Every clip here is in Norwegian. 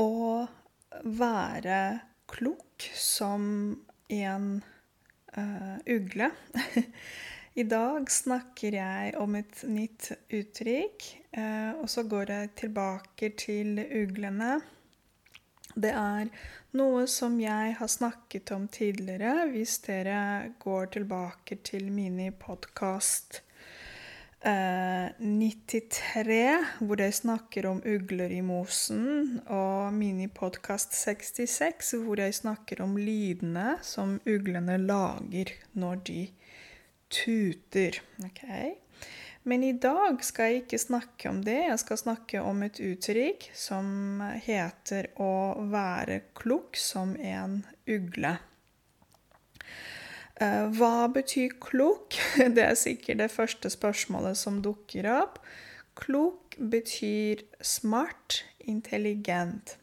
å være klok som en uh, ugle. I dag snakker jeg om et nytt uttrykk, uh, og så går jeg tilbake til uglene. Det er noe som jeg har snakket om tidligere, hvis dere går tilbake til mine podkast 93, eh, hvor jeg snakker om ugler i mosen, og minipodkast 66, hvor jeg snakker om lydene som uglene lager når de tuter. Okay? Men i dag skal jeg ikke snakke om det. Jeg skal snakke om et uttrykk som heter å være klok som en ugle. Eh, hva betyr klok? Det er sikkert det første spørsmålet som dukker opp. Klok betyr smart, intelligent.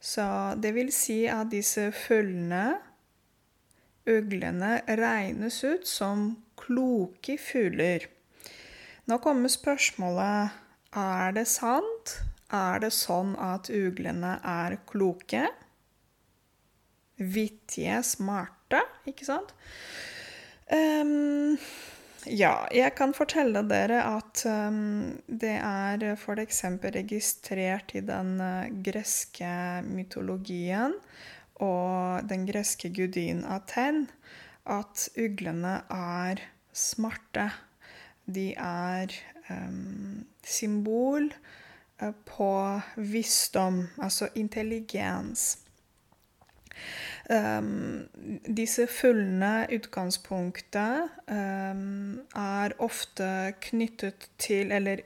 Så det vil si at disse fuglene, uglene, regnes ut som kloke fugler. Nå kommer spørsmålet er det sant? Er det sånn at uglene er kloke? Vittige, smarte? Borte, ikke sant? Um, ja, jeg kan fortelle dere at um, det er f.eks. registrert i den uh, greske mytologien og den greske gudin Aten at uglene er smarte. De er um, symbol uh, på visdom, altså intelligens. Um, disse fuglene, utgangspunktet, um, er ofte knyttet til Eller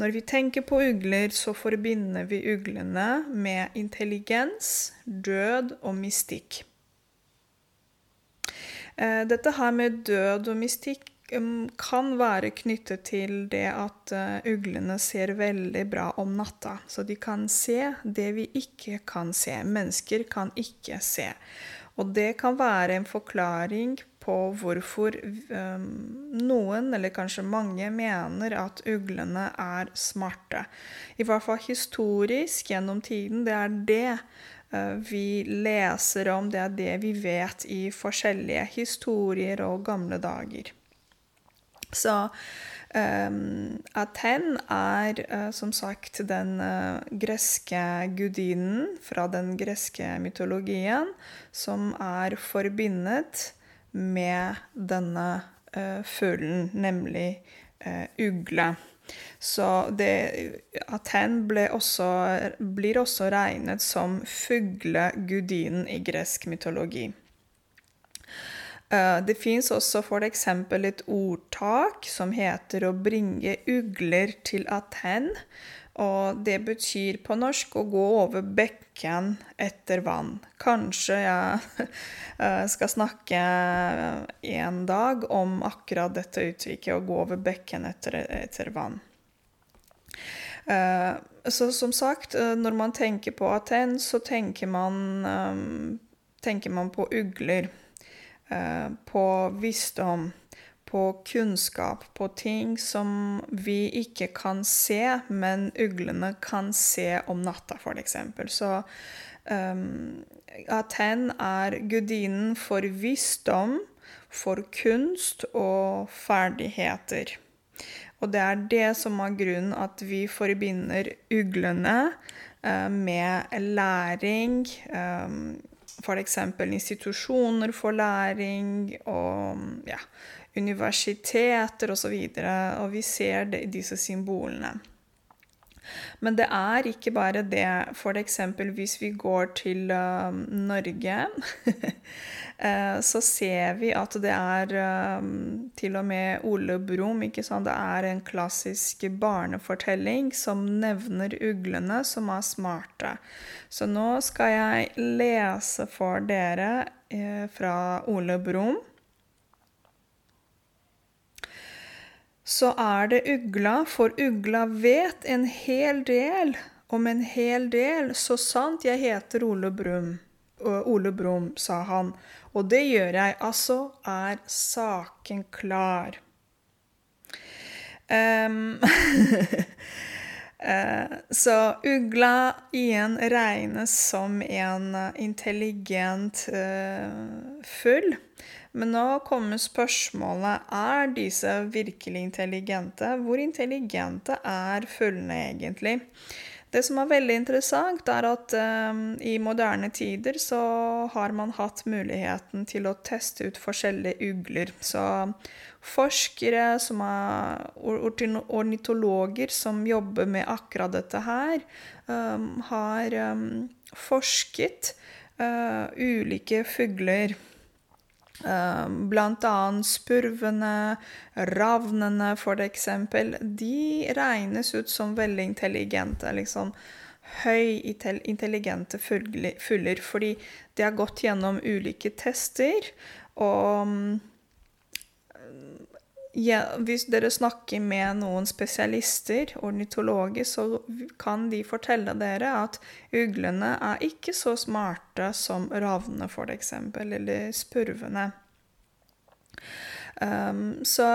når vi tenker på ugler, så forbinder vi uglene med intelligens, død og mystikk. Uh, dette her med død og mystikk kan være knyttet til det at eh, uglene ser veldig bra om natta. Så de kan se det vi ikke kan se. Mennesker kan ikke se. Og det kan være en forklaring på hvorfor um, noen, eller kanskje mange, mener at uglene er smarte. I hvert fall historisk gjennom tiden. Det er det uh, vi leser om, det er det vi vet i forskjellige historier og gamle dager. Så um, Aten er uh, som sagt den uh, greske gudinnen fra den greske mytologien som er forbindet med denne uh, fuglen, nemlig ugle. Så det, Aten også, blir også regnet som fuglegudinnen i gresk mytologi. Eh, det fins også f.eks. et ordtak som heter 'å bringe ugler til Aten'. Og det betyr på norsk å gå over bekken etter vann. Kanskje jeg eh, skal snakke en dag om akkurat dette uttrykket, å gå over bekken etter, etter vann. Eh, så som sagt, når man tenker på Aten, så tenker man, tenker man på ugler. Eh, på visdom, på kunnskap, på ting som vi ikke kan se, men uglene kan se om natta, f.eks. Så um, Aten er gudinnen for visdom, for kunst og ferdigheter. Og det er det som er grunnen at vi forbinder uglene uh, med læring. Um, f.eks. institusjoner for læring og ja, universiteter osv. Og, så og vi ser det, disse symbolene. Men det er ikke bare det. F.eks. hvis vi går til uh, Norge, uh, så ser vi at det er um, til og med Ole Brumm. Det er en klassisk barnefortelling som nevner uglene som er smarte. Så nå skal jeg lese for dere uh, fra Ole Brumm. Så er det ugla, for ugla vet en hel del om en hel del, så sant jeg heter Ole Brumm. Ole Brumm, sa han, og det gjør jeg, altså er saken klar. Um, Eh, så ugla igjen regnes som en intelligent fugl. Men nå kommer spørsmålet er disse virkelig intelligente. Hvor intelligente er fuglene egentlig? Det som er veldig interessant, er at um, i moderne tider så har man hatt muligheten til å teste ut forskjellige ugler. Så forskere som er ornitologer som jobber med akkurat dette her, um, har um, forsket uh, ulike fugler blant annet spurvene, ravnene eksempel. De regnes ut som veldig intelligente. liksom høy intelligente fugler, fordi de har gått gjennom ulike tester. Og mm, ja, hvis dere snakker med noen spesialister, ornitologer, så kan de fortelle dere at uglene er ikke så smarte som ravnene, f.eks., eller spurvene. Um, så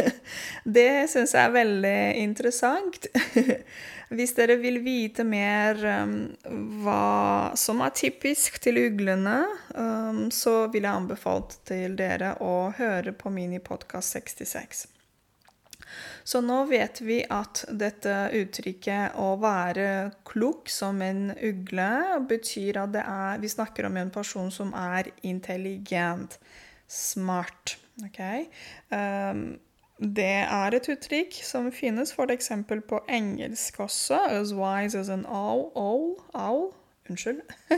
det syns jeg er veldig interessant. Hvis dere vil vite mer um, hva som er typisk til uglene, um, så vil jeg anbefale til dere å høre på minipodkast 66. Så nå vet vi at dette uttrykket 'å være klok som en ugle' betyr at er, vi snakker om en person som er intelligent, smart. Okay? Um, det er et uttrykk som finnes f.eks. på engelsk også. As wise as an owl. owl, owl. Unnskyld.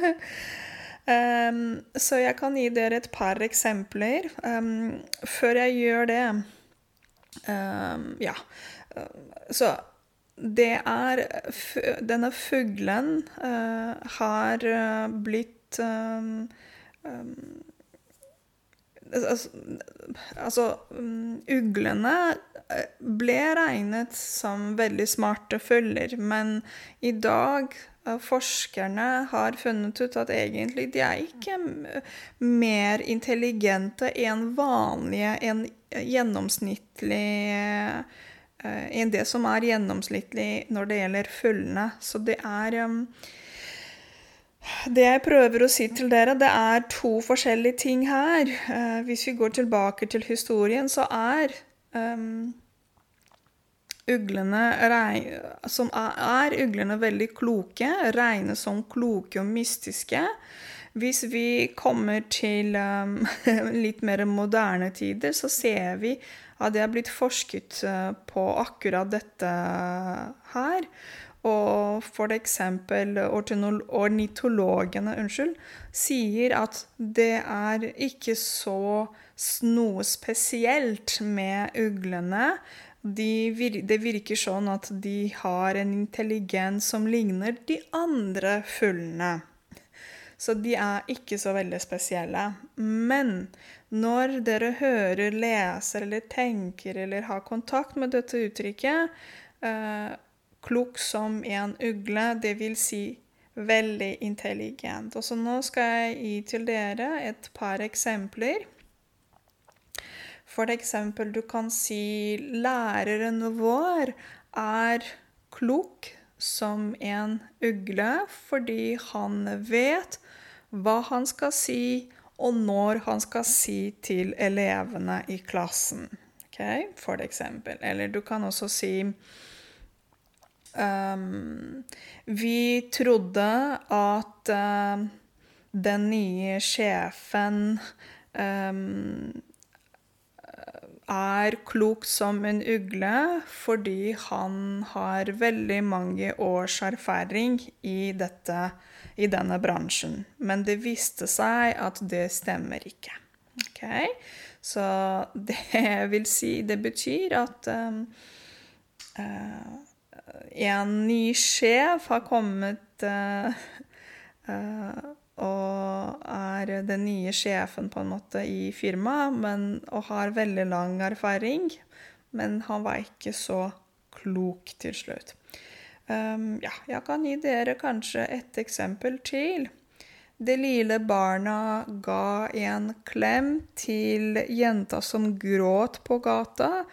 um, så jeg kan gi dere et par eksempler. Um, før jeg gjør det um, Ja. Så det er Denne fuglen uh, har blitt um, Altså, altså mm, Uglene eh, ble regnet som veldig smarte følger, men i dag eh, Forskerne har funnet ut at egentlig de er ikke mer intelligente enn vanlige, enn gjennomsnittlig Enn det som er gjennomsnittlig når det gjelder fuglene. Så det er det jeg prøver å si til dere, det er to forskjellige ting her. Uh, hvis vi går tilbake til historien, så er um, uglene som er, er, uglene veldig kloke, regnes som kloke og mystiske. Hvis vi kommer til um, litt mer moderne tider, så ser vi at det er blitt forsket uh, på akkurat dette her. Og f.eks. ornitologene unnskyld, sier at det er ikke så noe spesielt med uglene. De det virker sånn at de har en intelligens som ligner de andre fuglene. Så de er ikke så veldig spesielle. Men når dere hører, leser eller tenker eller har kontakt med dette uttrykket, eh, klok som en ugle, vil si veldig intelligent. Og så nå skal jeg gi til dere et par eksempler. For eksempel, du kan si læreren vår er klok som en ugle fordi han vet hva han skal si, og når han skal si til elevene i klassen. Okay? For eksempel. Eller du kan også si Um, vi trodde at uh, den nye sjefen um, er klok som en ugle fordi han har veldig mange års erfaring i, dette, i denne bransjen. Men det viste seg at det stemmer ikke. Okay? Så det vil si Det betyr at um, uh, en ny sjef har kommet uh, uh, og er den nye sjefen på en måte i firmaet, og har veldig lang erfaring. Men han var ikke så klok til slutt. Um, ja, jeg kan gi dere kanskje et eksempel til. Det lille barna ga en klem til jenta som gråt på gata.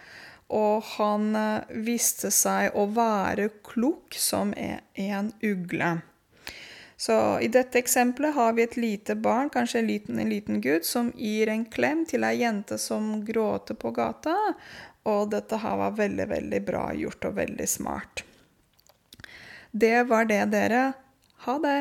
Og han eh, viste seg å være klok som en ugle. Så i dette eksempelet har vi et lite barn, kanskje en liten, en liten gutt, som gir en klem til ei jente som gråter på gata. Og dette her var veldig, veldig bra gjort og veldig smart. Det var det, dere. Ha det.